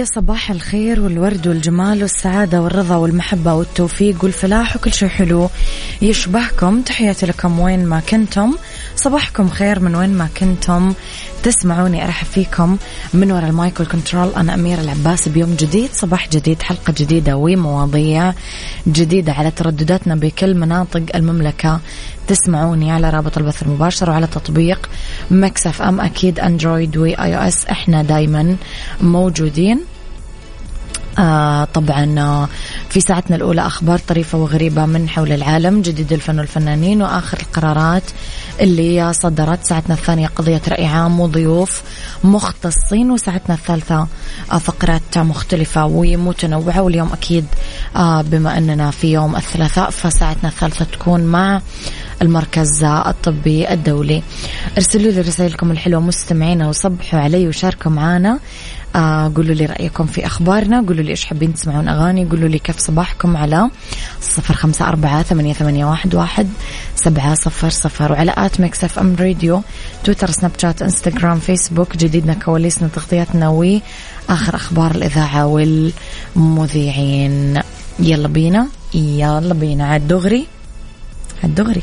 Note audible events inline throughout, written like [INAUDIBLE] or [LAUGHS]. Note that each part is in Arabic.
يا صباح الخير والورد والجمال والسعادة والرضا والمحبة والتوفيق والفلاح وكل شيء حلو يشبهكم. تحياتي لكم وين ما كنتم. صباحكم خير من وين ما كنتم. تسمعوني أرحب فيكم. من وراء ال mic وال control أنا أميرة العباس. بيوم جديد صباح جديد حلقة جديدة ومواضيع جديدة على تردداتنا بكل مناطق المملكة. تسمعوني على رابط البث المباشر وعلى تطبيق Mix FM. أكيد Android و iOS. إحنا دايما موجودين. آه طبعا آه في ساعتنا الأولى أخبار طريفة وغريبة من حول العالم جديد الفن والفنانين وآخر القرارات اللي صدرت. ساعتنا الثانية قضية رأي عام وضيوف مختصين وساعتنا الثالثة آه فقرات مختلفة ومتنوعة. واليوم أكيد آه بما أننا في يوم الثلاثاء فساعتنا الثالثة تكون مع المركز الطبي الدولي. ارسلوا لي رسائلكم الحلوة مستمعينا وصبحوا علي وشاركوا معنا آه قولوا لي رأيكم في أخبارنا. قولوا لي إيش حابين تسمعون أغاني. قولوا لي كيف صباحكم على صفر خمسة أربعة ثمانية, ثمانية واحد, واحد سبعة صفر صفر وعلى at Mix FM Radio تويتر سناب شات إنستغرام فيسبوك جديدنا كواليسنا تغطياتنا وآخر أخبار الإذاعة والمذيعين. يلا بينا يلا بينا. عاد دغري عاد دغري.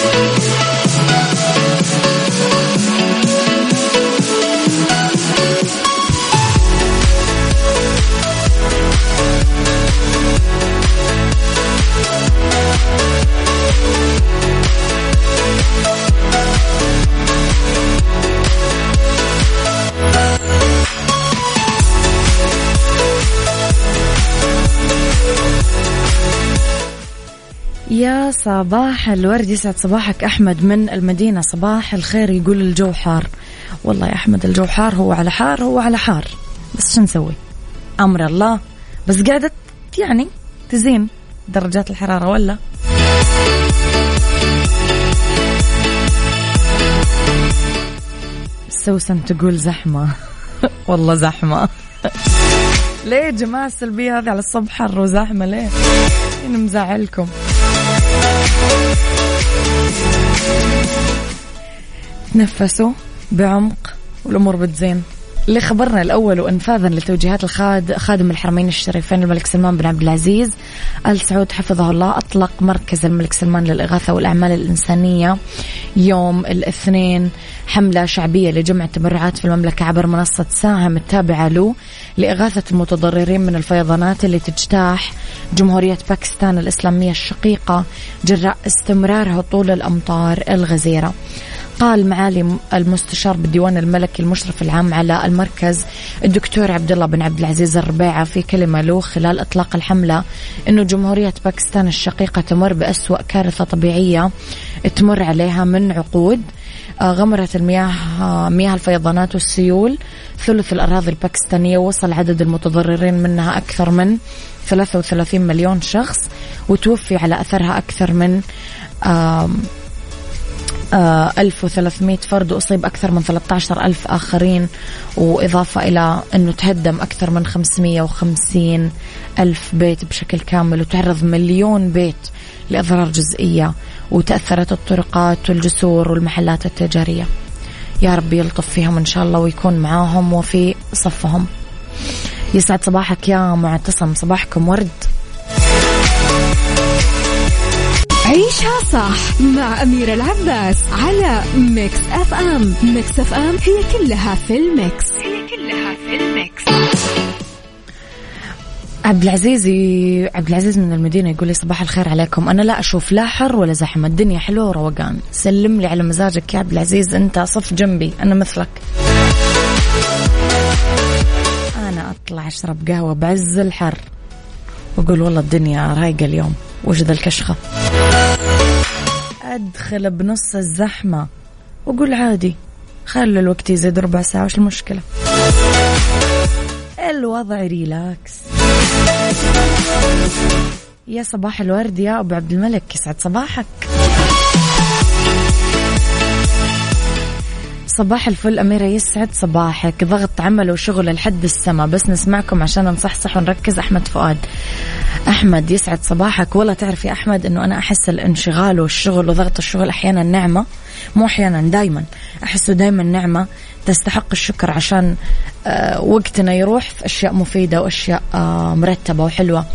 يا صباح الورد. يسعد صباحك أحمد من المدينة. صباح الخير يقول الجو حار. والله يا أحمد الجو حار هو على حار هو على حار. بس شو نسوي؟ أمر الله. بس قاعدة يعني تزين درجات الحرارة ولا؟ سوسن تقول زحمة. [LAUGHS] والله زحمة. [LAUGHS] ليه يا جماعة السلبية هذه على الصبح حر وزحمة ليه؟ مزعلكم. تنفسوا بعمق والأمور بتزين. لخبرنا الأول وإنفاذا لتوجيهات الخاد خادم الحرمين الشريفين الملك سلمان بن عبد العزيز. آل سعود حفظه الله. أطلق مركز الملك سلمان للإغاثة والأعمال الإنسانية. يوم الاثنين حملة شعبية لجمع التبرعات في المملكة عبر منصة ساهم التابعة له لإغاثة المتضررين من الفيضانات اللي تجتاح جمهورية باكستان الإسلامية الشقيقة جراء استمرار هطول الأمطار الغزيرة. قال معالي المستشار بالديوان الملكي المشرف العام على المركز الدكتور عبد الله بن عبد العزيز الربيعة في كلمة له خلال إطلاق الحملة أنه جمهورية باكستان الشقيقة تمر بأسوأ كارثة طبيعية تمر عليها من عقود. غمرت المياه مياه الفيضانات والسيول. ثلث الأراضي الباكستانية وصل عدد المتضررين منها أكثر من 33 مليون شخص وتوفي على أثرها أكثر من 1300 فرد وأصيب أكثر من 13 ألف آخرين وإضافة إلى أنه تهدم أكثر من 550 ألف بيت بشكل كامل وتعرض مليون بيت لأضرار جزئية وتأثرت الطرقات والجسور والمحلات التجارية. يا رب يلطف فيهم إن شاء الله ويكون معاهم وفي صفهم. يسعد صباحك يا معتصم صباحكم ورد. عيشها صح مع أميرة العباس على Mix FM. Mix FM هي كلها في ال mix. هي كلها في ال mix. عبد العزيز عبد العزيز من المدينة يقول لي صباح الخير عليكم. أنا لا أشوف لا حر ولا زحمة. الدنيا حلوة وروقان سلم لي على مزاجك يا عبد العزيز. أنت صف جنبي. أنا مثلك. أنا أطلع أشرب قهوة بعز الحر. وأقول والله الدنيا رايقة اليوم. وش ذا الكشخة؟ أدخل بنص الزحمة وأقول عادي خلي الوقت يزيد ربع ساعة وش المشكلة؟ الوضع ريلاكس. يا صباح الورد يا أبو عبد الملك يسعد صباحك. صباح الفل أميرة يسعد صباحك. ضغط عمل وشغل لحد السما. بس نسمعكم عشان نصحصح ونركز. أحمد فؤاد. أحمد يسعد صباحك. والله تعرف يا أحمد أنه أنا أحس الانشغال والشغل وضغط الشغل أحيانا نعمة مو أحيانا دايما. أحسه دايما نعمة تستحق الشكر عشان آه، وقتنا يروح في أشياء مفيدة وأشياء آه، مرتبة وحلوة.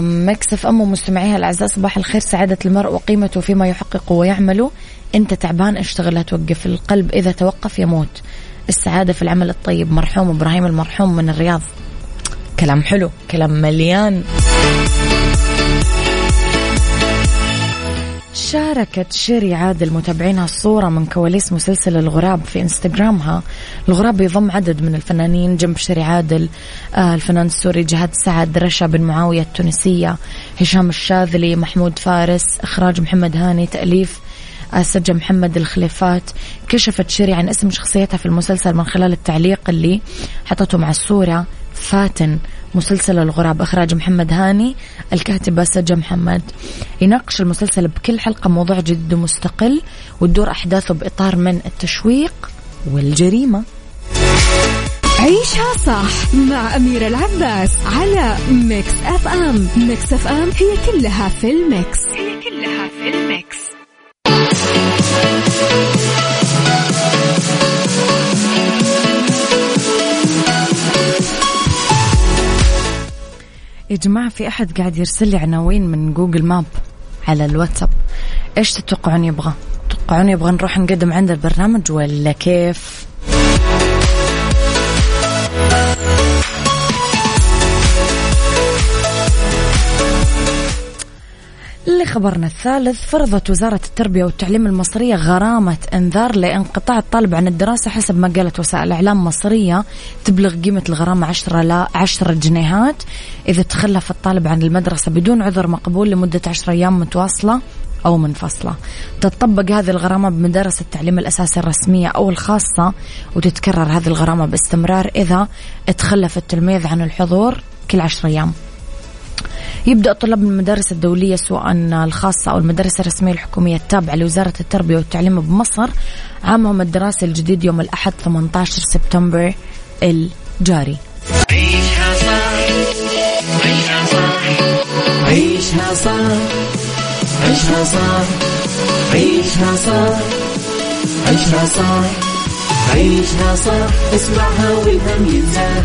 مكسف أم مستمعيها الأعزاء صباح الخير. سعادة المرء وقيمته فيما يحقق ويعمل. أنت تعبان اشتغل لا توقف. القلب إذا توقف يموت. السعادة في العمل الطيب مرحوم إبراهيم المرحوم من الرياض. كلام حلو كلام مليان. شاركت شيري عادل متابعينها الصورة من كواليس مسلسل الغراب في إنستغرامها. الغراب يضم عدد من الفنانين جنب شيري عادل آه الفنان السوري جهاد سعد رشا بن معاوية التونسية هشام الشاذلي محمود فارس إخراج محمد هاني تأليف سجى محمد الخليفات كشفت شيري عن اسم شخصيتها في المسلسل من خلال التعليق اللي حطته مع الصورة فاتن مسلسل الغراب. إخراج محمد هاني الكاتبة سجى محمد. يناقش المسلسل بكل حلقة موضوع جد مستقل وتدور أحداثه بإطار من التشويق والجريمة. عيشها صح مع أميرة العباس على Mix FM. Mix FM هي كلها في ال mix. هي كلها في ال mix. يا جماعة في أحد قاعد يرسل لي عناوين من جوجل ماب على الواتساب. إيش تتوقعون يبغى؟ تتوقعون يبغى نروح نقدم عند البرنامج ولا كيف؟ لخبرنا الثالث فرضت وزارة التربية والتعليم المصرية غرامة إنذار لانقطاع الطالب عن الدراسة حسب ما قالت وسائل إعلام مصرية تبلغ قيمة الغرامة 10 لا 10 جنيهات. إذا تخلف الطالب عن المدرسة بدون عذر مقبول لمدة 10 أيام متواصلة أو منفصلة. تطبق هذه الغرامة بمدارس التعليم الأساسي الرسمية أو الخاصة وتتكرر هذه الغرامة باستمرار إذا تخلف التلميذ عن الحضور كل 10 أيام. يبدأ طلاب المدارس الدولية سواء الخاصة أو المدارس الرسمية الحكومية التابعة لوزارة التربية والتعليم بمصر عامهم الدراسي الجديد يوم الأحد 18 سبتمبر الجاري. عيشها صح عيشها صح عيشها صح عيشها صح عيشها صح عيشها صح عيشها صح اسمعها والهم ينزاح.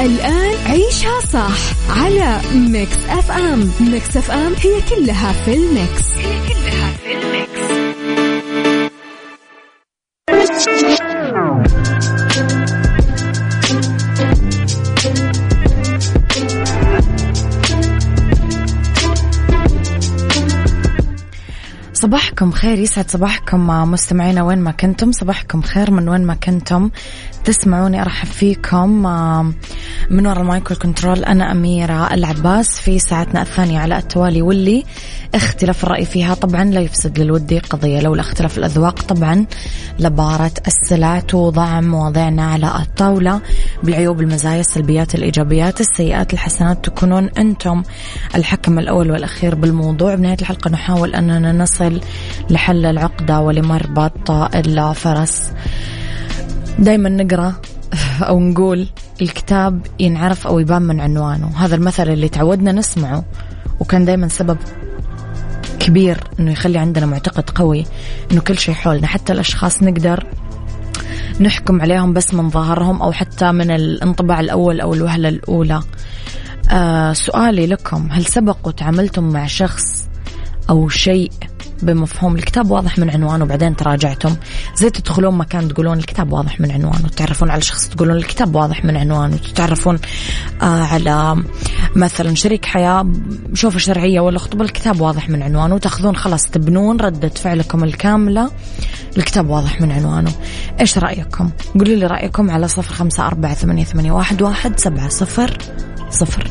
الآن عيشها صح على Mix FM. Mix FM هي كلها في ال mix. هي كلها في ال mix. صباحكم خير يسعد صباحكم مستمعينا وين ما كنتم. صباحكم خير من وين ما كنتم. تسمعوني أرحب فيكم. من وراء ال mic وال control أنا أميرة العباس في ساعتنا الثانية على التوالي واللي اختلاف الرأي فيها طبعا لا يفسد للود قضية. لولا اختلاف الأذواق طبعا لبارت السلع توضع مواضيعنا على الطاولة. بالعيوب المزايا السلبيات الإيجابيات السيئات الحسنات تكونون أنتم الحكم الأول والأخير بالموضوع. بنهاية الحلقة نحاول أننا نصل لحل العقدة ولمربط الفرس. دايما نقرأ أو نقول الكتاب ينعرف أو يبان من عنوانه. هذا المثل اللي تعودنا نسمعه وكان دايما سبب كبير إنه يخلي عندنا معتقد قوي إنه كل شيء حولنا. حتى الأشخاص نقدر نحكم عليهم بس من ظاهرهم أو حتى من الانطباع الأول أو الوهلة الأولى. آه سؤالي لكم هل سبق وتعاملتم مع شخص أو شيء بمفهوم الكتاب واضح من عنوانه وبعدين تراجعتم. زي تدخلون مكان تقولون الكتاب واضح من عنوانه تعرفون على شخص تقولون الكتاب واضح من عنوانه تعرفون آه على مثلا شريك حياة شوفة شرعية ولا خطبة الكتاب واضح من عنوانه. وتاخذون خلاص تبنون ردة فعلكم الكاملة الكتاب واضح من عنوانه. إيش رأيكم؟ قولوا لي رأيكم على صفر خمسة أربعة ثمانية واحد, واحد سبعة صفر صفر.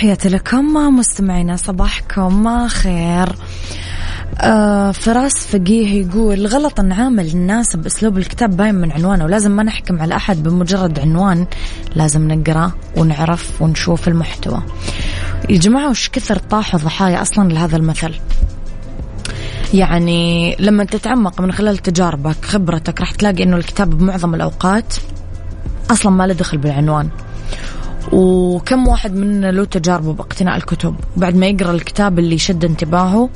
تحياتي لكم مستمعينا صباحكم خير. آه فراس فقيه يقول غلط نعامل الناس بأسلوب الكتاب باين من عنوانه. ولازم ما نحكم على أحد بمجرد عنوان لازم نقرأ ونعرف ونشوف المحتوى. يا جماعة وش كثر طاحوا ضحايا أصلا لهذا المثل؟ يعني لما تتعمق من خلال تجاربك خبرتك راح تلاقي إنه الكتاب بمعظم الأوقات أصلا ما له دخل بالعنوان. وكم واحد منا له تجاربه باقتناء الكتب. بعد ما يقرأ الكتاب اللي يشد انتباهه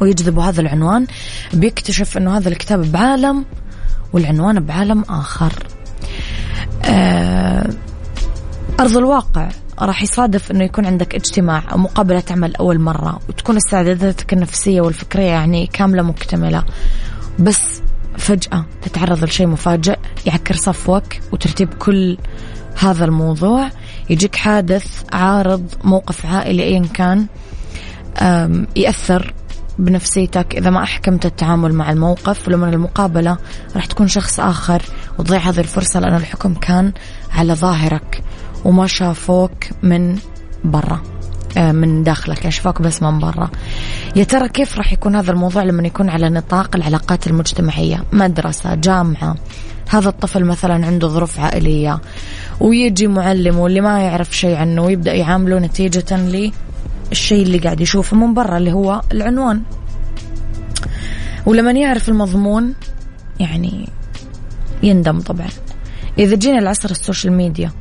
ويجذب هذا العنوان بيكتشف أنه هذا الكتاب بعالم والعنوان بعالم آخر. آه، أرض الواقع راح يصادف إنه يكون عندك اجتماع أو مقابلة عمل أول مرة وتكون استعداداتك النفسية والفكرية يعني كاملة مكتملة. بس فجأة تتعرض لشيء مفاجئ يعكر صفوك وترتيب كل هذا الموضوع. يجيك حادث عارض موقف عائلي ايا كان يأثر بنفسيتك. إذا ما أحكمت التعامل مع الموقف ولما المقابلة راح تكون شخص آخر وتضيع هذه الفرصة لأن الحكم كان على ظاهرك وما شافوك من برا. من داخلك شافوك بس من برا. يا ترى كيف راح يكون هذا الموضوع لما يكون على نطاق العلاقات المجتمعية؟ مدرسة جامعة هذا الطفل مثلا عنده ظروف عائلية ويجي معلم واللي ما يعرف شيء عنه ويبدأ يعامله نتيجة للشيء اللي قاعد يشوفه من برا اللي هو العنوان. ولما يعرف المضمون يعني يندم طبعا. إذا جينا لعصر ال social media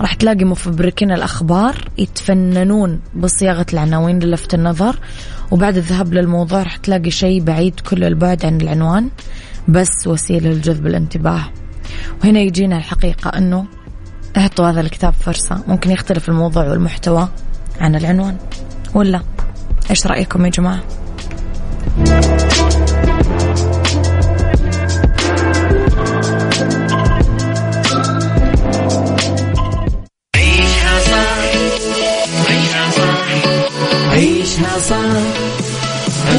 راح تلاقي مفبركين الأخبار يتفننون بصياغة العناوين للفت النظر وبعد الذهاب للموضوع راح تلاقي شيء بعيد كل البعد عن العنوان بس وسيلة لجذب الانتباه. وهنا يجينا الحقيقة أنه اعطوا هذا الكتاب فرصة ممكن يختلف الموضوع والمحتوى عن العنوان. ولا؟ إيش رأيكم يا جماعة؟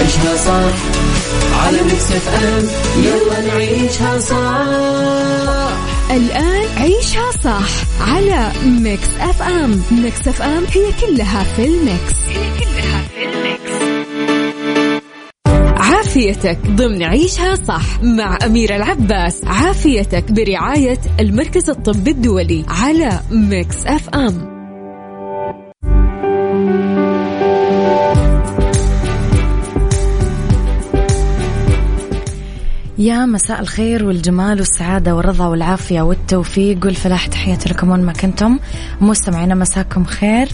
عيشها صح على Mix FM. يلا نعيشها صح. الآن عيشها صح على Mix FM. Mix FM هي كلها في ال Mix. هي كلها في ال Mix. عافيتك ضمن عيشها صح مع أميرة العباس. عافيتك برعاية المركز الطبي الدولي على Mix FM. يا مساء الخير والجمال والسعادة والرضا والعافية والتوفيق والفلاح. تحياتي لكم وين ما كنتم مستمعينا مساكم خير.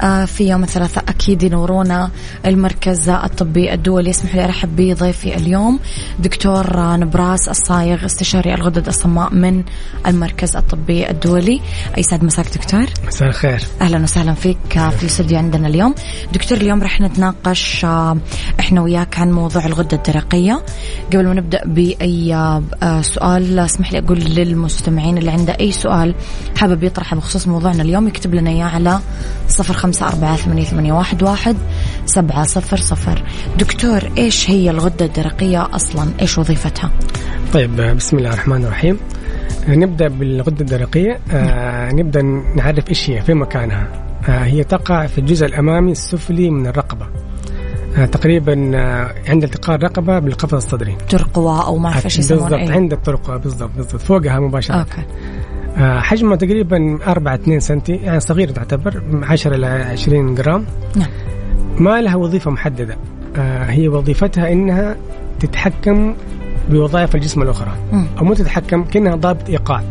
آه، في يوم الثلاثاء أكيد ينورونا المركز الطبي الدولي. يسمح لي أرحب بضيفي اليوم دكتور نبراس الصايغ استشاري الغدد الصماء من المركز الطبي الدولي. يسعد مساك دكتور. مساء الخير. أهلا وسهلا فيك في الاستوديو عندنا اليوم. دكتور اليوم رح نتناقش آه، إحنا وياك عن موضوع الغدة الدرقية. قبل ما نبدأ باي آه، سؤال اسمح لي أقول للمستمعين اللي عنده أي سؤال حابب يطرحه بخصوص موضوعنا اليوم يكتب لنا إياه على صفر خمسة أربعة ثمانية, واحد, سبعة صفر صفر. دكتور إيش هي الغدة الدرقية أصلا؟ إيش وظيفتها؟ طيب بسم الله الرحمن الرحيم. نبدأ بالغدة الدرقية. آه نبدأ نعرف إيش هي في مكانها. آه هي تقع في الجزء الأمامي السفلي من الرقبة. آه تقريبا آه عند التقاء الرقبة بالقفص الصدري. ترقوة أو ما أعرف إيش يسمونه بالضبط إيه. عند الترقوه بالضبط بالضبط فوقها مباشرة. أوكي. آه حجمها تقريبا 4 2 سم يعني صغيره تعتبر 10 إلى 20 جرام. نعم. ما لها وظيفة محددة. آه هي وظيفتها إنها تتحكم بوظائف الجسم الأخرى. مم. أو مو تتحكم كأنها ضابط إيقاع.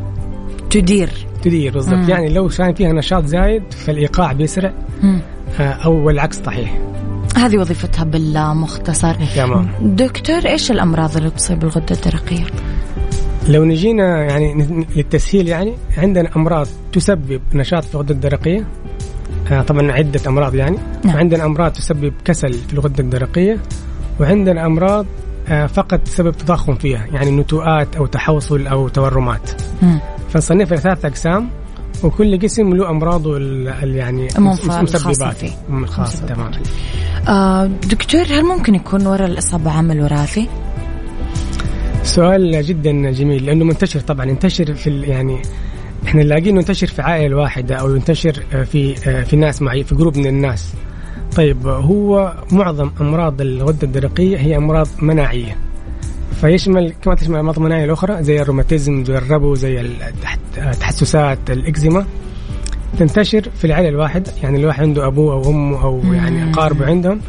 تدير. تدير بالضبط. يعني لو كان فيها نشاط زايد فالإيقاع بيسرع. مم. آه، أو العكس صحيح. هذه وظيفتها بالمختصر تمام دكتور إيش الأمراض اللي تصيب الغدة الدرقية؟ لو نجينا يعني للتسهيل يعني عندنا أمراض تسبب نشاط في الغدة الدرقية آه، طبعا عدة أمراض يعني نعم. وعندنا أمراض تسبب كسل في الغدة الدرقية وعندنا أمراض آه، فقط تسبب تضخم فيها يعني نتوءات أو تحوصل أو تورمات مم. فنصنفها لثلاث أقسام وكل قسم له أمراضه يعني المنفى- الخاصة مسببات فيه. الخاصة مسببات. تمام آه دكتور هل ممكن يكون وراء الإصابة عامل وراثي؟ سؤال جدا جميل لأنه منتشر طبعا ينتشر في يعني إحنا نلاقيه انه ينتشر في عائلة واحدة أو ينتشر آه، في آه، في ناس معي في جروب من الناس. طيب هو معظم أمراض الغدة الدرقية هي أمراض مناعية. فيشمل كما تشمل الامراض المناعيه الأخرى زي الروماتيزم زي الربو زي التحسسات الإكزيما تنتشر في العائله الواحده يعني الواحد عنده أبوه أو أمه أو يعني اقاربه عندهم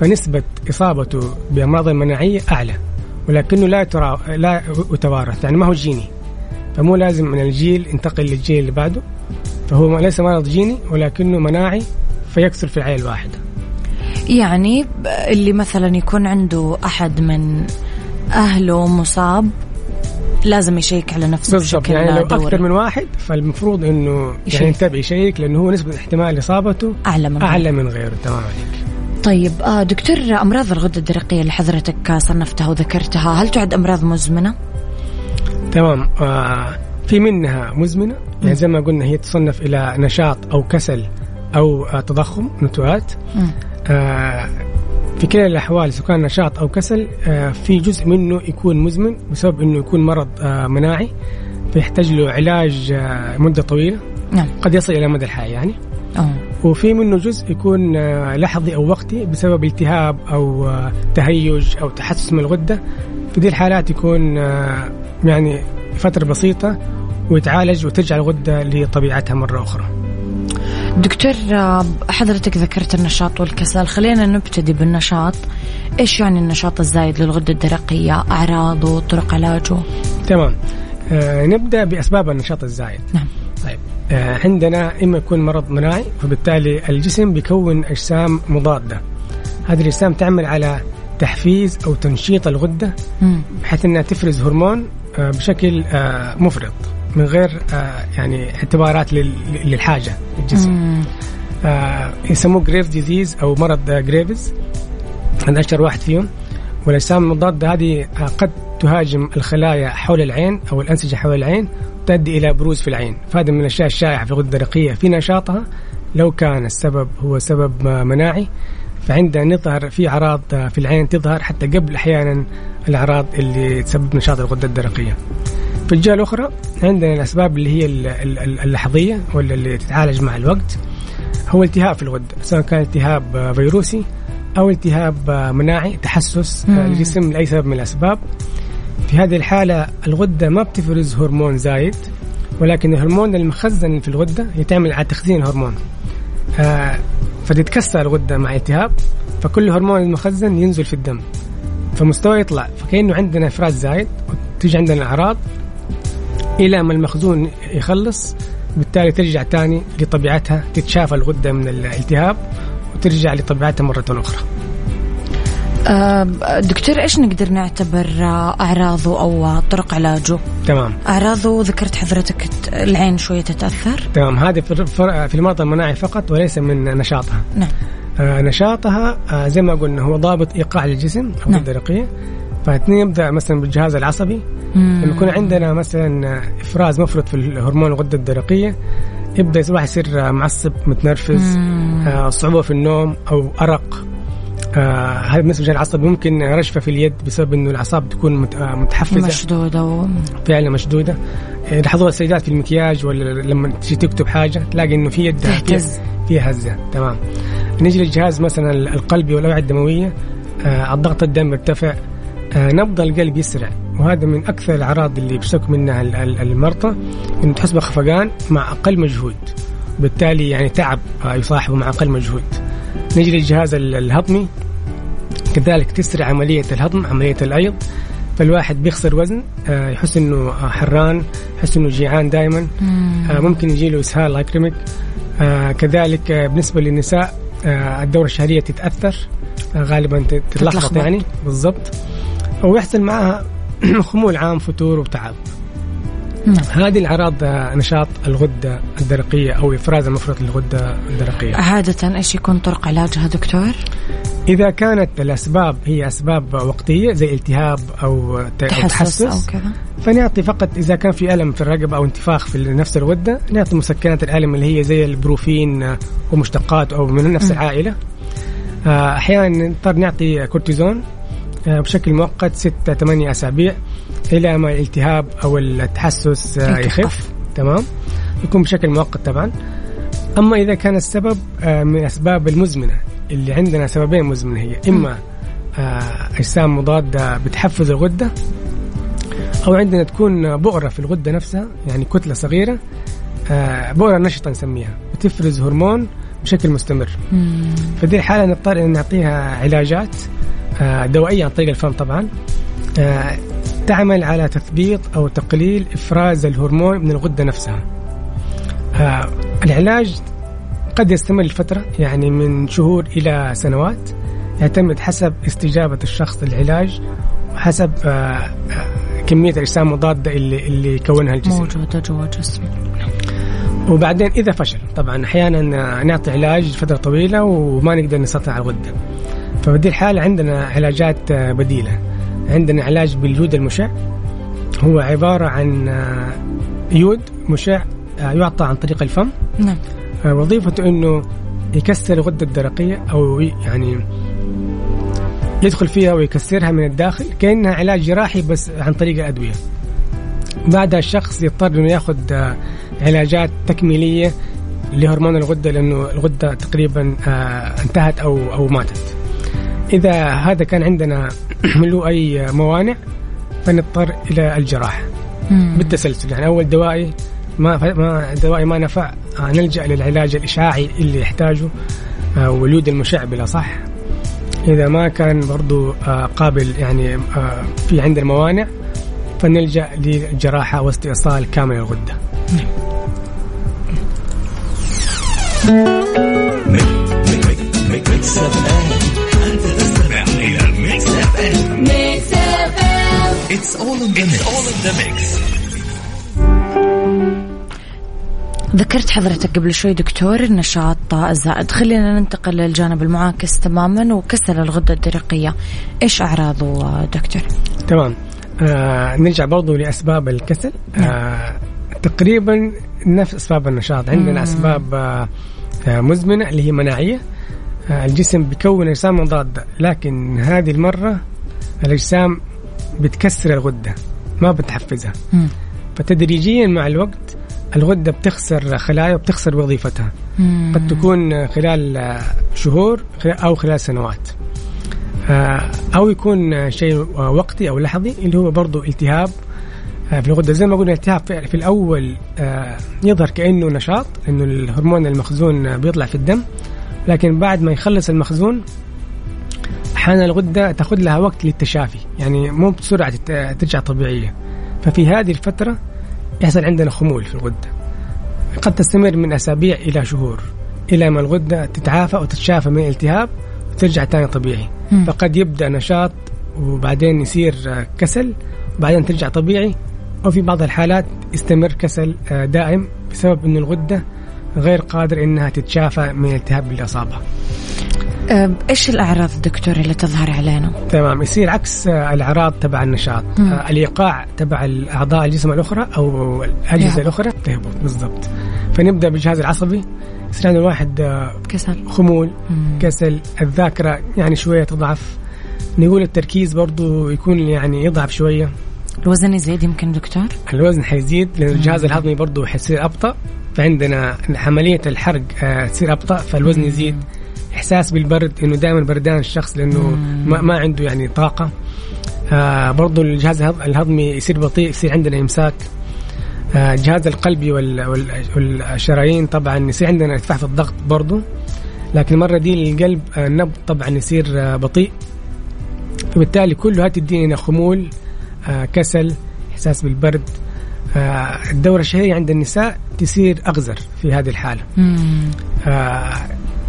فنسبة إصابته بأمراض المناعية أعلى. ولكنه لا يترا... لا يتوارث يعني ما هو جيني. فمو لازم من الجيل ينتقل للجيل اللي بعده. فهو ليس مرض جيني ولكنه مناعي فيكثر في العائله الواحده يعني اللي مثلا يكون عنده أحد من أهله مصاب لازم يشيك على نفسه بالضبط يعني لو دوري أكثر من واحد فالمفروض إنه يشيك. يعني ينتبه يشيك لأنه هو نسبة احتمال إصابته أعلى من أعلى غيره. من غيره تمام عليك طيب آه دكتور أمراض الغدة الدرقية اللي حضرتك صنفتها وذكرتها هل تعد أمراض مزمنة؟ تمام آه في منها مزمنة يعني زي ما قلنا هي تصنف إلى نشاط أو كسل أو آه تضخم نتوءات. آه في كلا الأحوال سواء كان نشاط أو كسل آه في جزء منه يكون مزمن بسبب إنه يكون مرض آه مناعي فيحتاج له علاج آه مده طويلة نعم قد يصل إلى مدى الحياة يعني أوه. وفي منه جزء يكون لحظي أو وقتي بسبب التهاب أو آه، تهيج أو تحسس من الغدة في دي الحالات يكون يعني فترة بسيطة ويتعالج وترجع الغدة لطبيعتها مرة أخرى. دكتور حضرتك ذكرت النشاط والكسل. خلينا نبتدي بالنشاط. إيش يعني النشاط الزايد للغدة الدرقية؟ اعراضه طرق علاجه تمام. آه نبدأ بأسباب النشاط الزايد. نعم. طيب. آه عندنا إما يكون مرض مناعي فبالتالي الجسم بيكون أجسام مضادة. هذه الأجسام تعمل على تحفيز أو تنشيط الغدة. بحيث إنها تفرز هرمون آه، بشكل آه، مفرط. من غير آه، يعني اعتبارات لل- للحاجة للجسم. مم. آه، يسموه Graves disease أو مرض آه، جريفز هذا أشهر واحد فيهم. والأجسام المضاده هذه آه، قد تهاجم الخلايا حول العين أو الأنسجة حول العين تؤدي إلى بروز في العين. فهذا من الأشياء الشائعة في الغده الدرقيه في نشاطها لو كان السبب هو سبب آه، مناعي فعندنا نظهر في أعراض في العين تظهر حتى قبل أحيانا الأعراض اللي تسبب نشاط الغدة الدرقية. في الجهه الأخرى عندنا الأسباب اللي هي اللحظية ولا اللي تتعالج مع الوقت هو التهاب في الغدة سواء كان التهاب فيروسي أو التهاب مناعي تحسس الجسم لأي سبب من الأسباب. في هذه الحالة الغدة ما بتفرز هرمون زايد ولكن الهرمون المخزن في الغدة يتعمل على تخزين الهرمون. آه فتتكسر الغدة مع التهاب فكل هرمون المخزن ينزل في الدم فمستوى يطلع فكأنه عندنا إفراز زايد وتيجي عندنا الاعراض إلى ما المخزون يخلص بالتالي ترجع تاني لطبيعتها تتشافى الغدة من الالتهاب وترجع لطبيعتها مرة أخرى. آه، دكتور إيش نقدر نعتبر اعراضه أو طرق علاجه؟ تمام اعراضه ذكرت حضرتك العين شوية تتأثر تمام هذه في المرضى المناعي فقط وليس من نشاطها نعم آه نشاطها آه زي ما قلنا هو ضابط إيقاع للجسم أو نعم. الدرقية فاثنين يبدا مثلا بالجهاز العصبي. لما يكون عندنا مثلا إفراز مفرط في الهرمون الغدة الدرقية يبدأ الواحد يصير معصب متنرفز آه صعوبة في النوم أو أرق. آه هذا بالنسبة للعصب ممكن رشفة في اليد بسبب إنه الأعصاب تكون آه، متحفزة. مشدودة. و... فعلا مشدودة. لاحظوها السيدات في المكياج ولا لما تجي تكتب حاجة تلاقي إنه في يدها تهتز فيها هزة. تمام. نجي للجهاز مثلا القلبي والأوعية الدموية. آه الضغط الدم يرتفع آه نبض القلب يسرع. وهذا من أكثر الأعراض اللي بيشتكوا منها المرضى انه تحس بخفقان مع أقل مجهود. بالتالي يعني تعب آه يصاحبه مع أقل مجهود. نجي للجهاز الهضمي كذلك تسرع عملية الهضم عملية الأيض. فالواحد بيخسر وزن آه، يحس إنه حران يحس إنه جيعان دائما آه، ممكن يجي له إسهال الله يكرمك. آه، كذلك بالنسبة للنساء الدورة الشهرية تتأثر غالبا تتلخبط. يعني. بالضبط. ويحصل معها [CLEARS THROAT] خمول عام فتور وتعب. نعم. هذه الأعراض نشاط الغدة الدرقية أو إفراز المفرط للغدة الدرقية. عادة إيش يكون طرق علاجها دكتور؟ إذا كانت الأسباب هي أسباب وقتية زي التهاب أو تحسس, أو كذا. فنعطي فقط إذا كان في ألم في الرقبة أو انتفاخ في نفس الغدة نعطي مسكنات الألم اللي هي زي البروفين ومشتقات أو من نفس العائلة. آه، أحيانا نضطر نعطي كورتيزون. آه، بشكل مؤقت ستة ثمانية أسابيع إلى ما الالتهاب أو التحسس آه، يخف. تمام؟ يكون بشكل مؤقت طبعا. أما إذا كان السبب من الأسباب المزمنة اللي عندنا سببين مزمنة هي إما آه، أجسام مضادة بتحفز الغدة أو عندنا تكون بؤرة في الغدة نفسها يعني كتلة صغيرة آه، بؤرة نشطة نسميها بتفرز هرمون بشكل مستمر. فدي الحالة نضطر أن نعطيها علاجات آه، دوائية عن طريق الفم طبعا. تعمل على تثبيط أو تقليل إفراز الهرمون من الغدة نفسها. العلاج قد يستمر لفترة يعني من شهور إلى سنوات. يعتمد حسب استجابة الشخص للعلاج وحسب آه، آه، كمية الأجسام المضادة اللي اللي يكونها الجسم. موجودة جوا جسمه وبعدين إذا فشل طبعا أحيانا نعطي علاج فترة طويلة وما نقدر نسيطر على الغدة. فبدي الحالة عندنا علاجات آه، بديلة عندنا علاج باليود المشع هو عبارة عن يود مشع يعطى عن طريق الفم نعم وظيفته إنه يكسر الغدة الدرقية أو يعني يدخل فيها ويكسرها من الداخل كأنها علاج جراحي بس عن طريق الادويه. بعدها الشخص يضطر إنه ياخذ علاجات تكميلية لهرمون الغدة لأنه الغدة تقريبا آه، انتهت أو أو ماتت. اذا هذا كان عندنا له اي موانع فنضطر إلى الجراحه بالتسلسل يعني اول دوائي ما ما الدواء ما نفع آه، نلجا للعلاج الاشعاعي اللي يحتاجه آه، ولود المشع بالاصح اذا ما كان برضو آه، قابل يعني في عندنا موانع فنلجا للجراحه واستئصال كامل الغده It's all in the mix. It's all in the mix. ذكرت حضرتك قبل شوي دكتور النشاط الزائد خلينا ننتقل للجانب المعاكس تماما وكسر الغدة الدرقية إيش أعراضه دكتور؟ تمام آه نرجع برضو لأسباب الكسل نعم. آه تقريبا نفس أسباب النشاط عندنا مم. أسباب آه, آه، مزمنة اللي هي مناعية آه، الجسم بيكون اجسام مضاده لكن هذه المرة الأجسام بتكسر الغدة ما بتحفزها. مم. فتدريجيا مع الوقت الغدة بتخسر خلايا وبتخسر وظيفتها. مم. قد تكون خلال شهور أو خلال سنوات. آه، أو يكون شيء وقتي أو لحظي اللي هو برضه التهاب. آه، في الغدة زي ما قلنا التهاب في الأول آه، يظهر كأنه نشاط لأنه الهرمون المخزون بيطلع في الدم. لكن بعد ما يخلص المخزون أحيانا الغدة تاخذ لها وقت للتشافي يعني مو بسرعة ترجع طبيعية ففي هذه الفترة يحصل عندنا خمول في الغدة قد تستمر من أسابيع إلى شهور إلى ما الغدة تتعافى وتتشافى من الالتهاب وترجع تاني طبيعي مم. فقد يبدأ نشاط وبعدين يصير كسل وبعدين ترجع طبيعي وفي بعض الحالات يستمر كسل آه، دائم بسبب انه الغدة غير قادر إنها تتشافى من الالتهاب اللي أصابها. إيش الأعراض دكتور اللي تظهر علينا؟ تمام يصير عكس آه، الأعراض تبع النشاط. مم. آه، الإيقاع تبع الأعضاء الجسم الأخرى أو الأجهزة. الأخرى تهبط. بالضبط. فنبدأ بالجهاز العصبي. يصير عند الواحد كسل. خمول مم. كسل. الذاكرة يعني شوية تضعف. نقول التركيز برضو يكون يعني يضعف شوية. الوزن يزيد يمكن دكتور؟ الوزن حيزيد لأن الجهاز الهضمي برضه حيصير أبطأ. فعندنا عملية الحرق آه، تصير أبطأ فالوزن يزيد. إحساس بالبرد إنه دائما بردان الشخص لأنه ما, ما عنده يعني طاقة. آه برضه الجهاز الهض- الهضمي يصير بطيء يصير عندنا إمساك. آه الجهاز القلبي وال- وال- والشرايين طبعا يصير عندنا ارتفاع في الضغط برضه لكن المره دي القلب آه، النبض طبعا يصير آه، بطيء. فبالتالي كلها تدينا خمول آه، كسل إحساس بالبرد. آه، الدورة الشهريه عند النساء تصير أغزر في هذه. آه،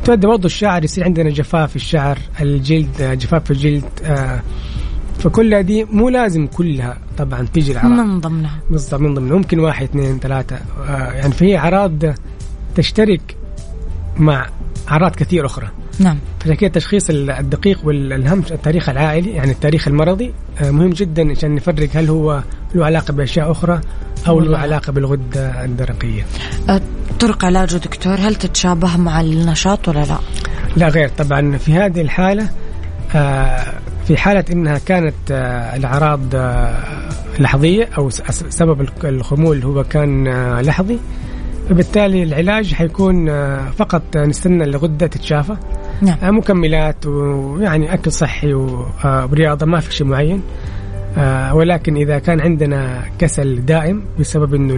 تؤدي برضه الشعر يصير عندنا جفاف في الشعر الجلد جفاف في الجلد آه، فكلها دي مو لازم كلها طبعا تيجي الاعراض من ضمنها. بالضبط من ضمن ممكن واحد اثنين ثلاثة آه، يعني فهي أعراض تشترك مع أعراض كثير أخرى نعم فعشان كده التشخيص الدقيق والأهم التاريخ العائلي يعني التاريخ المرضي آه، مهم جدا عشان نفرق هل هو له علاقة بأشياء أخرى أو ولا له لا. علاقة بالغدة الدرقية آه، طرق علاجه دكتور هل تتشابه مع النشاط ولا لا؟ لا غير طبعا في هذه الحالة آه، في حالة إنها كانت الأعراض لحظية أو سبب الخمول هو كان لحظي فبالتالي العلاج حيكون آه، فقط نستنى الغدة تتشافى نعم آه، مكملات ويعني أكل صحي آه، ورياضة ما في شيء معين ولكن إذا كان عندنا كسل دائم بسبب إنه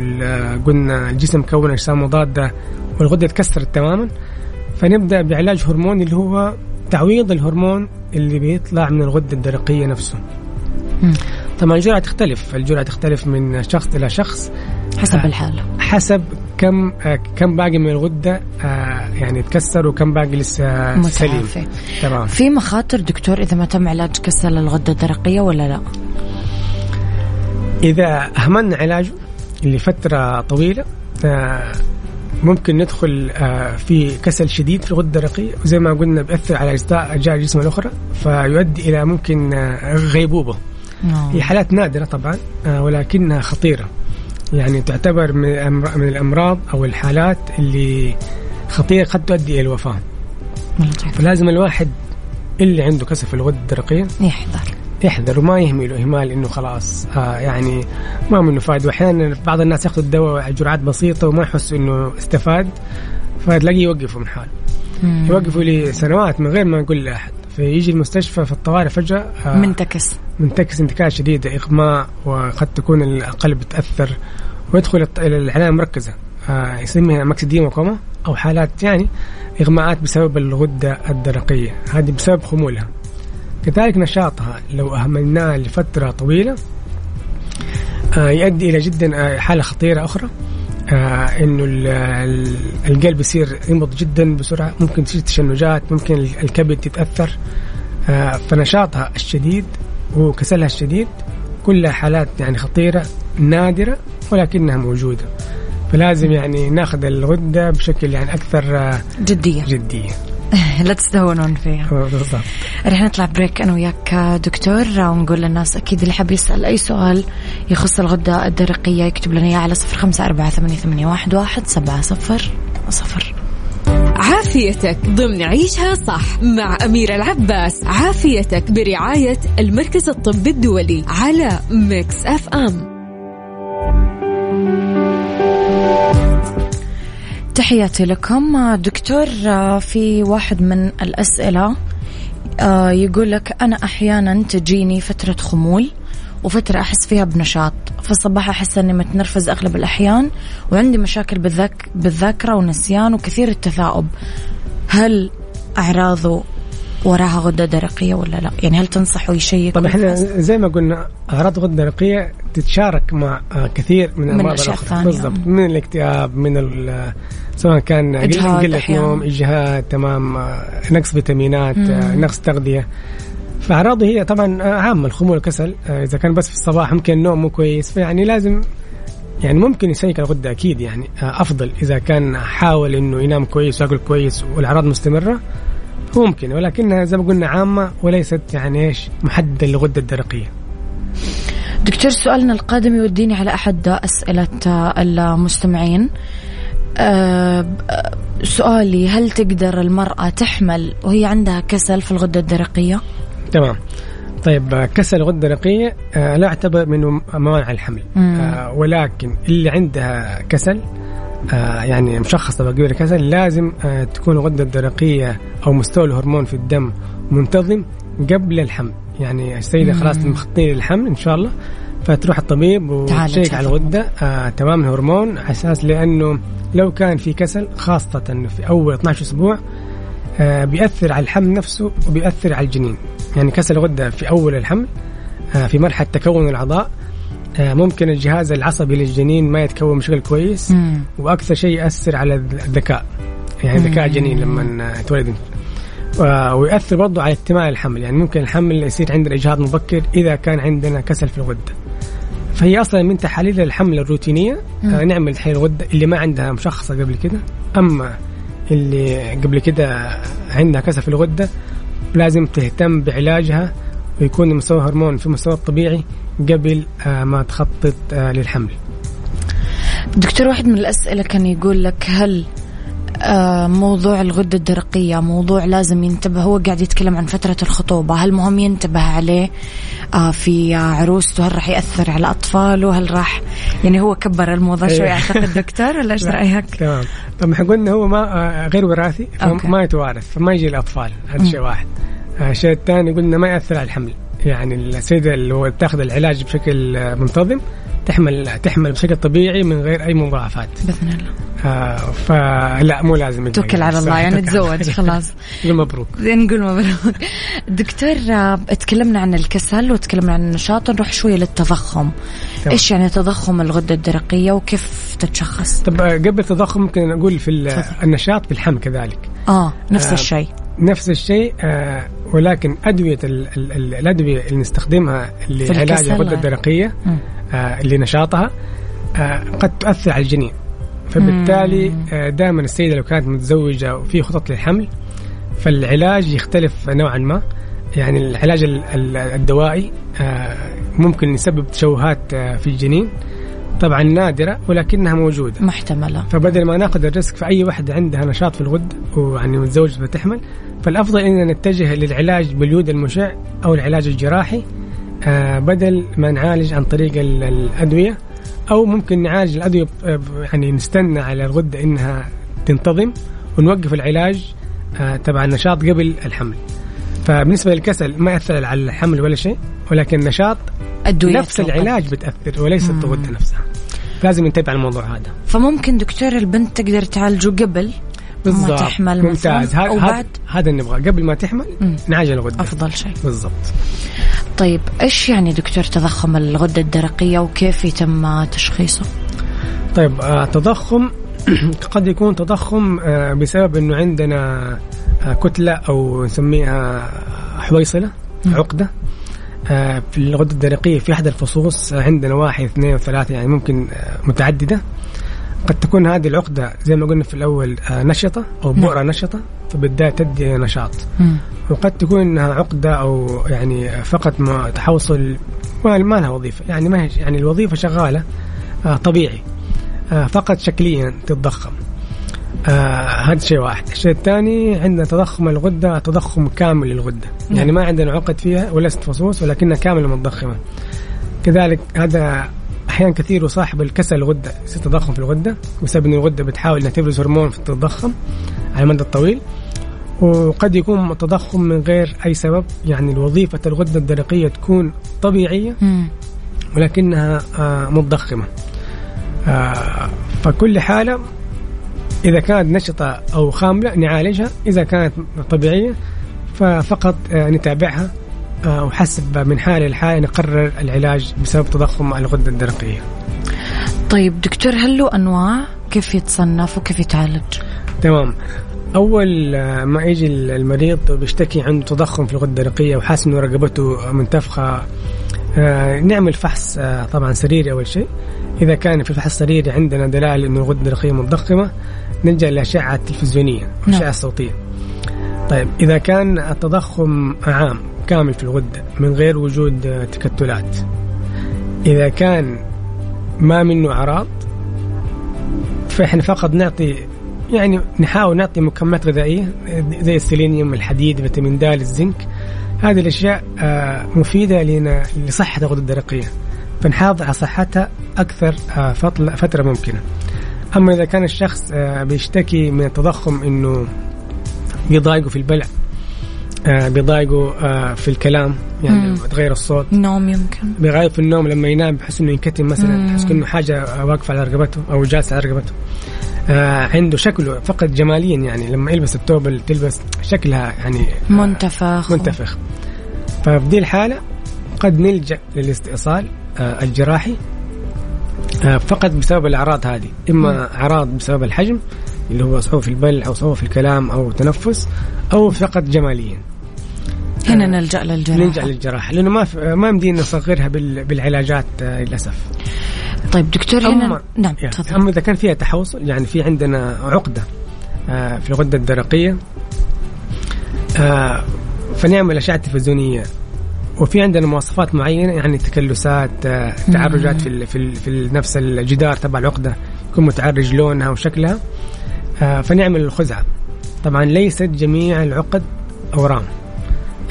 قلنا الجسم كون اجسام مضاده والغدة تكسرت تماما فنبدأ بعلاج هرموني اللي هو تعويض الهرمون اللي بيطلع من الغدة الدرقية نفسه. مم. طبعا الجرعة تختلف، الجرعة تختلف من شخص إلى شخص حسب. الحالة حسب كم كم باقي من الغدة آه، يعني تكسر وكم باقي لسه سليم. تمام. في مخاطر دكتور إذا ما تم علاج كسل الغدة الدرقية ولا لا؟ إذا أهملنا علاجه لفترة طويلة آه، ممكن ندخل آه، في كسل شديد في الغدة الدرقية وزي ما قلنا بيأثر على أجزاء أجزاء الجسم الأخرى فيؤدي إلى ممكن غيبوبة نعم. هي حالات نادرة طبعا ولكنها خطيرة يعني تعتبر من الأمراض أو الحالات اللي خطيرة قد تؤدي إلى الوفاة. لطيف. فلازم الواحد اللي عنده كسل في الغدة الدرقية يحذر يحذر وما يهمله إهمال إنه خلاص آه يعني ما منه فائده وأحيانا بعض الناس ياخذوا الدواء جرعات بسيطة وما يحسوا إنه استفاد فتلاقيه يوقفوا من حاله. يوقفوا لسنوات من غير ما يقول لأحد. فيجي المستشفى في الطوارئ فجأة آه منتكس. منتكس انتكاسة شديدة إغماء وقد تكون القلب تأثر ويدخل العناية المركزة. آه يسميها myxedema coma أو حالات يعني إغماءات بسبب الغدة الدرقية. هذه بسبب خمولها. كذلك نشاطها لو أهملناه لفترة طويلة آه يؤدي إلى جدا حالة خطيرة أخرى. آه إنه ال- ال- القلب يصير ينبض جدا بسرعة ممكن تصير تشنجات ممكن ال- الكبد يتاثر آه فنشاطها الشديد وكسلها الشديد كلها حالات يعني خطيرة نادرة ولكنها موجودة. فلازم يعني ناخذ الغدة بشكل يعني أكثر آه، جدية. جدية. لا تستهونون فيها. آه، رح نطلع بريك أنا وياك دكتور ونقول للناس أكيد اللي حاب يسأل أي سؤال يخص الغدة الدرقية يكتب لنا إياه على صفر خمسة أربعة ثمانية, ثمانية واحد, واحد سبعة صفر صفر. عافيتك ضمن عيشها صح مع أميرة العباس. عافيتك برعاية المركز الطبي الدولي على Mix FM تحياتي لكم. دكتور في واحد من الأسئلة آه، يقول لك أنا أحيانا تجيني فترة خمول وفترة أحس فيها بنشاط في الصباح أحس أني متنرفز أغلب الأحيان وعندي مشاكل بالذاك بالذاكرة ونسيان وكثير التثاؤب. هل أعراضه وراها غدة درقية ولا لا يعني هل تنصحوا يشيك طبعا إحنا زي ما قلنا أعراض غدة درقية تتشارك مع آه، كثير من الأخرى الثانية. بالضبط من الاكتئاب من سواء كان أحياناً. نوم إجهاد تمام آه، نقص فيتامينات آه،. نقص تغذية فأعراضه هي طبعا عامة الخمول الكسل آه، إذا كان بس في الصباح ممكن النوم مو كويس فيعني لازم يعني ممكن يسيك الغدة أكيد يعني أفضل إذا كان حاول إنه ينام كويس ويأكل كويس والأعراض مستمرة ممكن ولكنها زي ما قلنا عامة وليست يعني إيش محددة للغدة الدرقية دكتور سؤالنا القادم يوديني على أحد أسئلة المستمعين أه سؤالي هل تقدر المرأة تحمل وهي عندها كسل في الغدة الدرقية؟ تمام طيب كسل الغدة الدرقية آه، لا يعتبر من موانع الحمل مم. آه، ولكن اللي عندها كسل يعني مشخصة بقول كسل لازم آه، تكون الغدة الدرقية أو مستوى الهرمون في الدم منتظم قبل الحمل يعني السيدة مم. خلاص مخططين للحمل إن شاء الله فتروح الطبيب وتشيك على هذا. الغدة آه تمام الهرمون على أساس لأنه لو كان في كسل خاصة إنه في أول 12 أسبوع آه بيأثر على الحمل نفسه وبيأثر على الجنين يعني كسل الغدة في أول الحمل آه في مرحلة تكون الأعضاء آه ممكن الجهاز العصبي للجنين ما يتكون بشكل كويس مم. وأكثر شيء يأثر على الذكاء. يعني ذكاء الجنين لما تولد. و- ويؤثر برضه على اكتمال الحمل. يعني ممكن الحمل يصير عندنا اجهاض مبكر إذا كان عندنا كسل في الغدة. فهي أصلا من تحاليل الحمل الروتينية. آه نعمل تحليل الغدة اللي ما عندها مشخصة قبل كده. أما اللي قبل كده عندها كسل في الغدة لازم تهتم بعلاجها. ويكون مستوى الهرمون في مستوى الطبيعي قبل آه ما تخطط آه للحمل. دكتور واحد من الأسئلة كان يقول لك هل آه، موضوع الغدة الدرقية موضوع لازم ينتبه هو قاعد يتكلم عن فترة الخطوبة هل مهم ينتبه عليه في عروسته؟ هل راح يأثر على أطفاله؟ هل راح يعني هو كبر الموضوع شوي إيه. أعتقد. [LAUGHS] دكتور ولا إيش رأيك؟ تمام. طب إحنا قلنا هو ما غير وراثي. فما يتوارث فما يجي الاطفال هذا شيء واحد. الشيء الثاني قلنا ما يأثر على الحمل. يعني السيده اللي هو تاخذ العلاج بشكل آه، منتظم تحمل تحمل بشكل طبيعي من غير أي مضاعفات. بإذن الله. آه فلا مو لازم. توكل على الله يعني تزوج. [LAUGHS] خلاص. قول مبروك. نقول مبروك. دكتور آه، تكلمنا عن الكسل وتكلمنا عن النشاط نروح شوية للتضخم. تمام. إيش يعني تضخم الغدة الدرقية وكيف تتشخص؟ طب آه، قبل التضخم ممكن نقول في ال- النشاط في الحمل كذلك. آه نفس آه، الشيء. نفس الشيء آه ولكن أدوية ال ال ال الأدوية اللي نستخدمها لعلاج. الغده الدرقية مم. آه لنشاطها آه قد تؤثر على الجنين فبالتالي آه دائما السيدة لو كانت متزوجة وفي خطط للحمل فالعلاج يختلف نوعا ما يعني العلاج ال- ال- الدوائي آه ممكن يسبب تشوهات آه في الجنين طبعا نادرة ولكنها موجودة. محتملة. فبدل ما ناخذ الريسك في اي واحدة عندها نشاط في الغده ويعني متزوجه بتحمل فالأفضل إننا نتجه للعلاج باليود المشع أو العلاج الجراحي آه بدل ما نعالج عن طريق ال- الأدوية أو ممكن نعالج الأدوية ب- يعني نستنى على الغدة إنها تنتظم ونوقف العلاج آه تبع النشاط قبل الحمل. فبالنسبة للكسل ما يأثر على الحمل ولا شيء ولكن النشاط نفس العلاج بتأثر وليست الغده نفسها. لازم ننتبه على الموضوع هذا. فممكن دكتور البنت تقدر تعالجه قبل ما تحمل ممتاز. هذا اللي نبغاه. قبل ما تحمل. نعالج الغدة. أفضل شيء. بالضبط. طيب إيش يعني دكتور تضخم الغدة الدرقية وكيف يتم تشخيصه؟ طيب آه تضخم [CLEARS THROAT] قد يكون تضخم آه بسبب إنه عندنا آه كتلة أو نسميها حويصلة. عقدة. آه في الغدة الدرقية في أحد الفصوص عندنا واحد اثنين وثلاثة يعني ممكن متعددة. قد تكون هذه العقدة زي ما قلنا في الأول نشطة أو بؤرة نشطة فبالتالي تدي نشاط. وقد تكون إنها عقدة أو يعني فقط ما تحوصل ما لها وظيفة. يعني ما يعني الوظيفة شغالة طبيعي. فقط شكليا تتضخم. آه هذا شيء واحد. الشيء الثاني عندنا تضخم الغدة تضخم كامل للغدة يعني ما عندنا عقد فيها وليست فصوص ولكنها كاملة متضخمة. كذلك هذا أحيانا كثير يصاحب الكسل الغدة يصير تضخم في الغدة بسبب إن الغدة بتحاول إنها تفرز هرمون فتتضخم على المدى الطويل. وقد يكون تضخم من غير أي سبب يعني وظيفه الغدة الدرقية تكون طبيعية. ولكنها آه، متضخمة. آه، فكل حالة إذا كانت نشطة أو خاملة نعالجها إذا كانت طبيعية ففقط آه، نتابعها آه، وحسب من حاله لحاله نقرر العلاج بسبب تضخم الغدة الدرقية. طيب دكتور هل له أنواع كيف يتصنف وكيف يتعالج؟ تمام. آه، ما يجي المريض بيشتكي عنده تضخم في الغدة الدرقية وحاسس إنه رقبته منتفخة آه، نعمل فحص آه، طبعا سريري أول شيء. إذا كان في الفحص السريري عندنا دلائل إنه الغده الدرقيه متضخمة نلجأ للاشعه التلفزيونيه نعم. الاشعه الصوتيه طيب إذا كان التضخم عام كامل في الغده من غير وجود تكتلات إذا كان ما منه أعراض فإحنا فقط نعطي يعني نحاول نعطي مكملات غذائية زي السيلينيوم الحديد فيتامين د الزنك. هذه الأشياء آه، مفيدة لنا لصحة الغده الدرقيه فنحافظ على صحتها أكثر آه، فترة ممكنة. أما إذا كان الشخص آه، بيشتكي من التضخم إنه بيضايقه في البلع آه، بيضايقه في الكلام يعني مم. بتغير الصوت. نوم يمكن. بيغير في النوم لما ينام بحس إنه ينكتم مثلا. بحس انه حاجة واقفة على رقبته أو جالسة على رقبته. آه عنده شكله فقط جماليا يعني. لما يلبس الثوب اللي تلبس شكلها يعني منتفخ. منتفخ. ففي دي الحالة قد نلجأ للاستئصال آه الجراحي آه فقط بسبب الأعراض هذه. إما أعراض بسبب الحجم اللي هو صعوبة في البلع أو صعوبة في الكلام أو تنفس أو فقط جماليا. هنا نلجأ للجراحة. نلجأ للجراحة لأنه ما ما يمدينا نصغرها بال- بالعلاجات آه، للأسف. طيب دكتور هنا أما نعم يعني تفضل. أما إذا كان فيها تحوصل يعني في عندنا عقدة آه، في الغدة الدرقية آه، فنعمل أشعة تلفزيونية. وفي عندنا مواصفات معينة يعني تكلسات آه، تعرجات في ال- في ال- في نفس الجدار تبع العقدة يكون متعرج لونها وشكلها آه، فنعمل الخزعة. طبعا ليست جميع العقد أورام.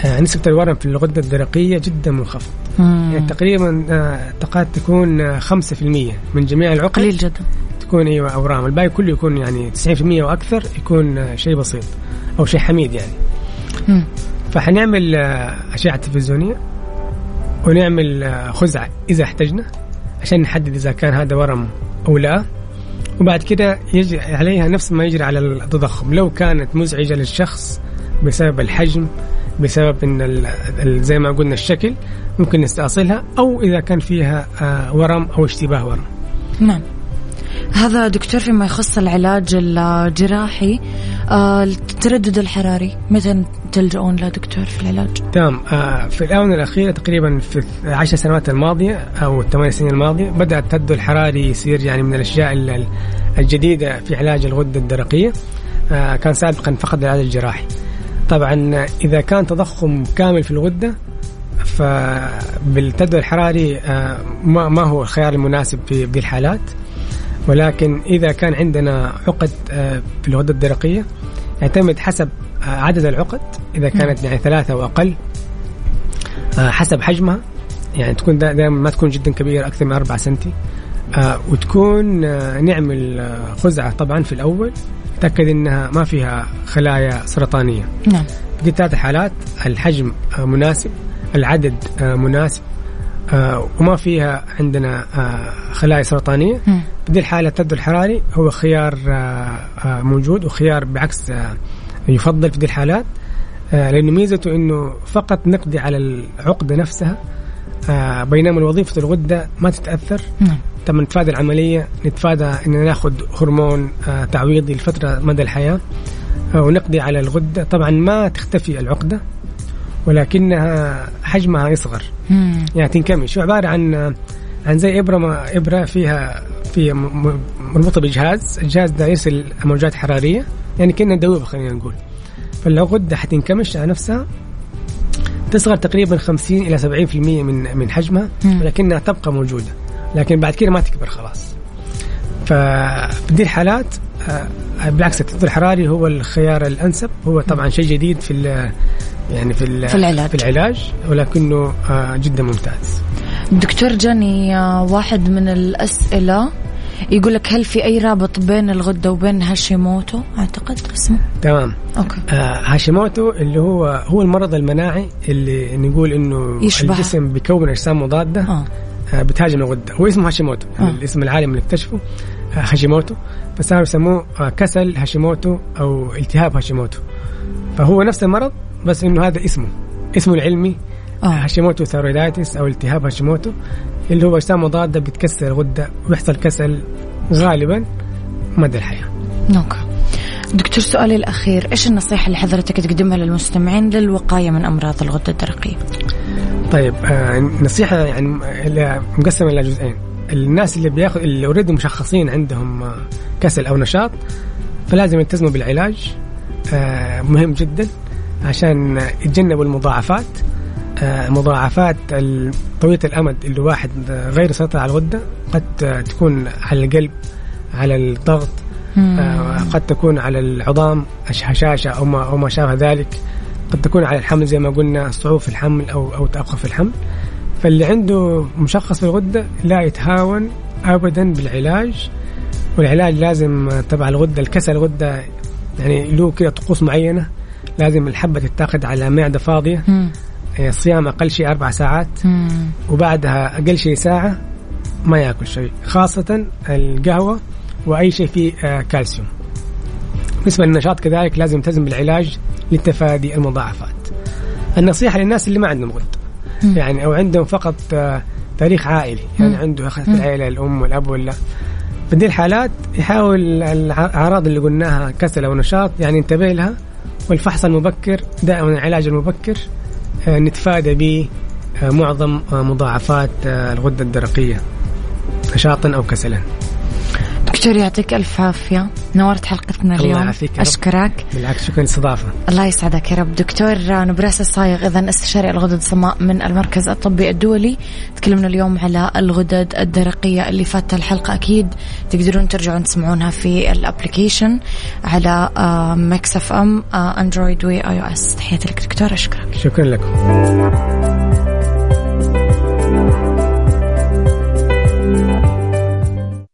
آه، نسبة الورم في الغدة الدرقية جدا منخفض. يعني تقريبا تقاد تكون آه، 5% من جميع العقد قليل جدا. تكون أيوه أورام. الباقي كله يكون يعني 90% وأكثر يكون شيء بسيط أو شيء حميد يعني. مم. فحنعمل آه، أشعة تلفزيونية ونعمل آه، خزعة إذا احتجنا عشان نحدد إذا كان هذا ورم أو لا. وبعد كده يجري عليها نفس ما يجري على التضخم. لو كانت مزعجة للشخص بسبب الحجم بسبب إن زي ما قلنا الشكل ممكن نستأصلها. أو إذا كان فيها آه، ورم أو اشتباه ورم. نعم. هذا دكتور فيما يخص العلاج الجراحي التردد الحراري. متى تلجؤون له دكتور في العلاج؟ تمام. آه، في الآونة الأخيرة تقريبا في العشر سنوات الماضية أو الثمان سنين الماضية بدأ التردد الحراري يصير يعني من الأشياء ال- ال- الجديدة في علاج الغدة الدرقية. آه، كان سابقا فقط العلاج الجراحي. طبعا إذا كان تضخم كامل في الغدة فبالتردد الحراري آه، ما هو الخيار المناسب في الحالات. ولكن إذا كان عندنا عقد آه، في الغدة الدرقية يعتمد حسب عدد العقد إذا كانت يعني ثلاثة وأقل آه، حسب حجمها يعني تكون دا- دائما ما تكون جدا كبيرة أكثر من 4 سنتي. آه، وتكون آه، نعمل خزعة طبعا في الأول نتأكد إنها ما فيها خلايا سرطانية. نعم. دي ثلاث حالات الحجم مناسب العدد مناسب آه، وما فيها عندنا آه، خلايا سرطانية. مم. في دي الحالة التردد الحراري هو خيار آه، آه، موجود وخيار بعكس آه، يفضل في دي الحالات. آه، لأنه ميزته أنه فقط نقضي على العقدة نفسها بينما وظيفة الغدة ما تتأثر. نعم. طبعا نتفادى العملية نتفادى أن ناخذ هرمون تعويضي لفترة مدى الحياة آه، ونقضي على الغدة. طبعا ما تختفي العقدة ولكنها حجمها يصغر. مم. يعني تنكمش. عبارة عن عن زي إبرة ما إبرة فيها فيها م- م- مربوطة بجهاز. الجهاز ده يرسل موجات حرارية. يعني كأنها دوبة خلينا نقول. فالغدة حتنكمش على نفسها تصغر تقريبا 50 إلى 70% من من حجمها مم. ولكنها تبقى موجودة. لكن بعد كده ما تكبر خلاص. ففي دي الحالات آه، بالعكس التخطيط الحراري هو الخيار الأنسب. هو طبعا شيء جديد في يعني في في العلاج. في العلاج ولكنه آه، جدا ممتاز. دكتور جاني آه، واحد من الأسئلة يقول لك هل في أي رابط بين الغدة وبين هاشيموتو؟ أعتقد اسمه. تمام. أوكي. آه، هاشيموتو اللي هو هو المرض المناعي اللي نقول إنه يشبه. الجسم بيكون اجسام مضاده آه. آه، بتهاجم الغدة. هو اسمه هاشيموتو. يعني آه. الاسم العالمي اللي اكتشفه آه، هاشيموتو. بس كانوا يسموه آه، كسل هاشيموتو أو التهاب هاشيموتو. فهو نفس المرض بس إنه هذا اسمه اسمه العلمي آه. Hashimoto thyroiditis أو التهاب هاشيموتو اللي هو اجسام مضاده بتكسر الغده ويحصل كسل غالبا مدى الحياة. أوكي. دكتور سؤالي الأخير إيش النصيحة اللي حضرتك تقدمها للمستمعين للوقاية من أمراض الغدة الدرقية؟ طيب آه نصيحة يعني اللي مقسمة إلى جزئين. الناس اللي بياخذ اللي أوريدي مشخصين عندهم آه، كسل أو نشاط فلازم يلتزموا بالعلاج آه مهم جدا. عشان يتجنبوا المضاعفات. آه مضاعفات ال- طويلة الأمد اللي واحد آه، غير يسيطر على الغدة قد آه، تكون على القلب على الضغط قد تكون على العظام هش- هشاشة أو ما أو ما شابه ذلك. قد تكون على الحمل زي ما قلنا صعوبة في الحمل أو أو تأخر في الحمل. فاللي عنده مشخص في الغدة لا يتهاون أبدا بالعلاج. والعلاج لازم تبع الغدة الكسل الغدة يعني له كده طقوس معينة. لازم الحبة تتاخد على معدة فاضية. مم. آه، صيام أقل شيء أربع ساعات. مم. وبعدها أقل شيء ساعة ما يأكل شيء خاصة القهوة وأي شيء فيه آه، كالسيوم. بالنسبة للنشاط كذلك لازم يلتزم بالعلاج لتفادي المضاعفات. النصيحة للناس اللي ما عندهم غدة. يعني أو عندهم فقط آه، تاريخ عائلي. يعني عنده أخ في العائلة الأم والأب ولا. في دي الحالات يحاول الأعراض اللي قلناها كسل أو نشاط يعني انتبه لها. والفحص المبكر دائما العلاج المبكر آه، نتفادى به آه، معظم آه، مضاعفات الغدة الدرقية نشاطا أو كسلا. دكتور يعطيك ألف عافية. نورت حلقتنا الله اليوم. يعافيك يا رب. أشكرك. بالعكس شكرا للاستضافة. الله يسعدك يا رب. دكتور نبراس الصايغ إذا استشاري الغدد الصماء من المركز الطبي الدولي. تكلمنا اليوم على الغدد الدرقية اللي فات الحلقة. أكيد تقدرون ترجعون تسمعونها في ال application على Mix FM Android و iOS. تحياتي لك دكتور. أشكرك. شكرا لكم.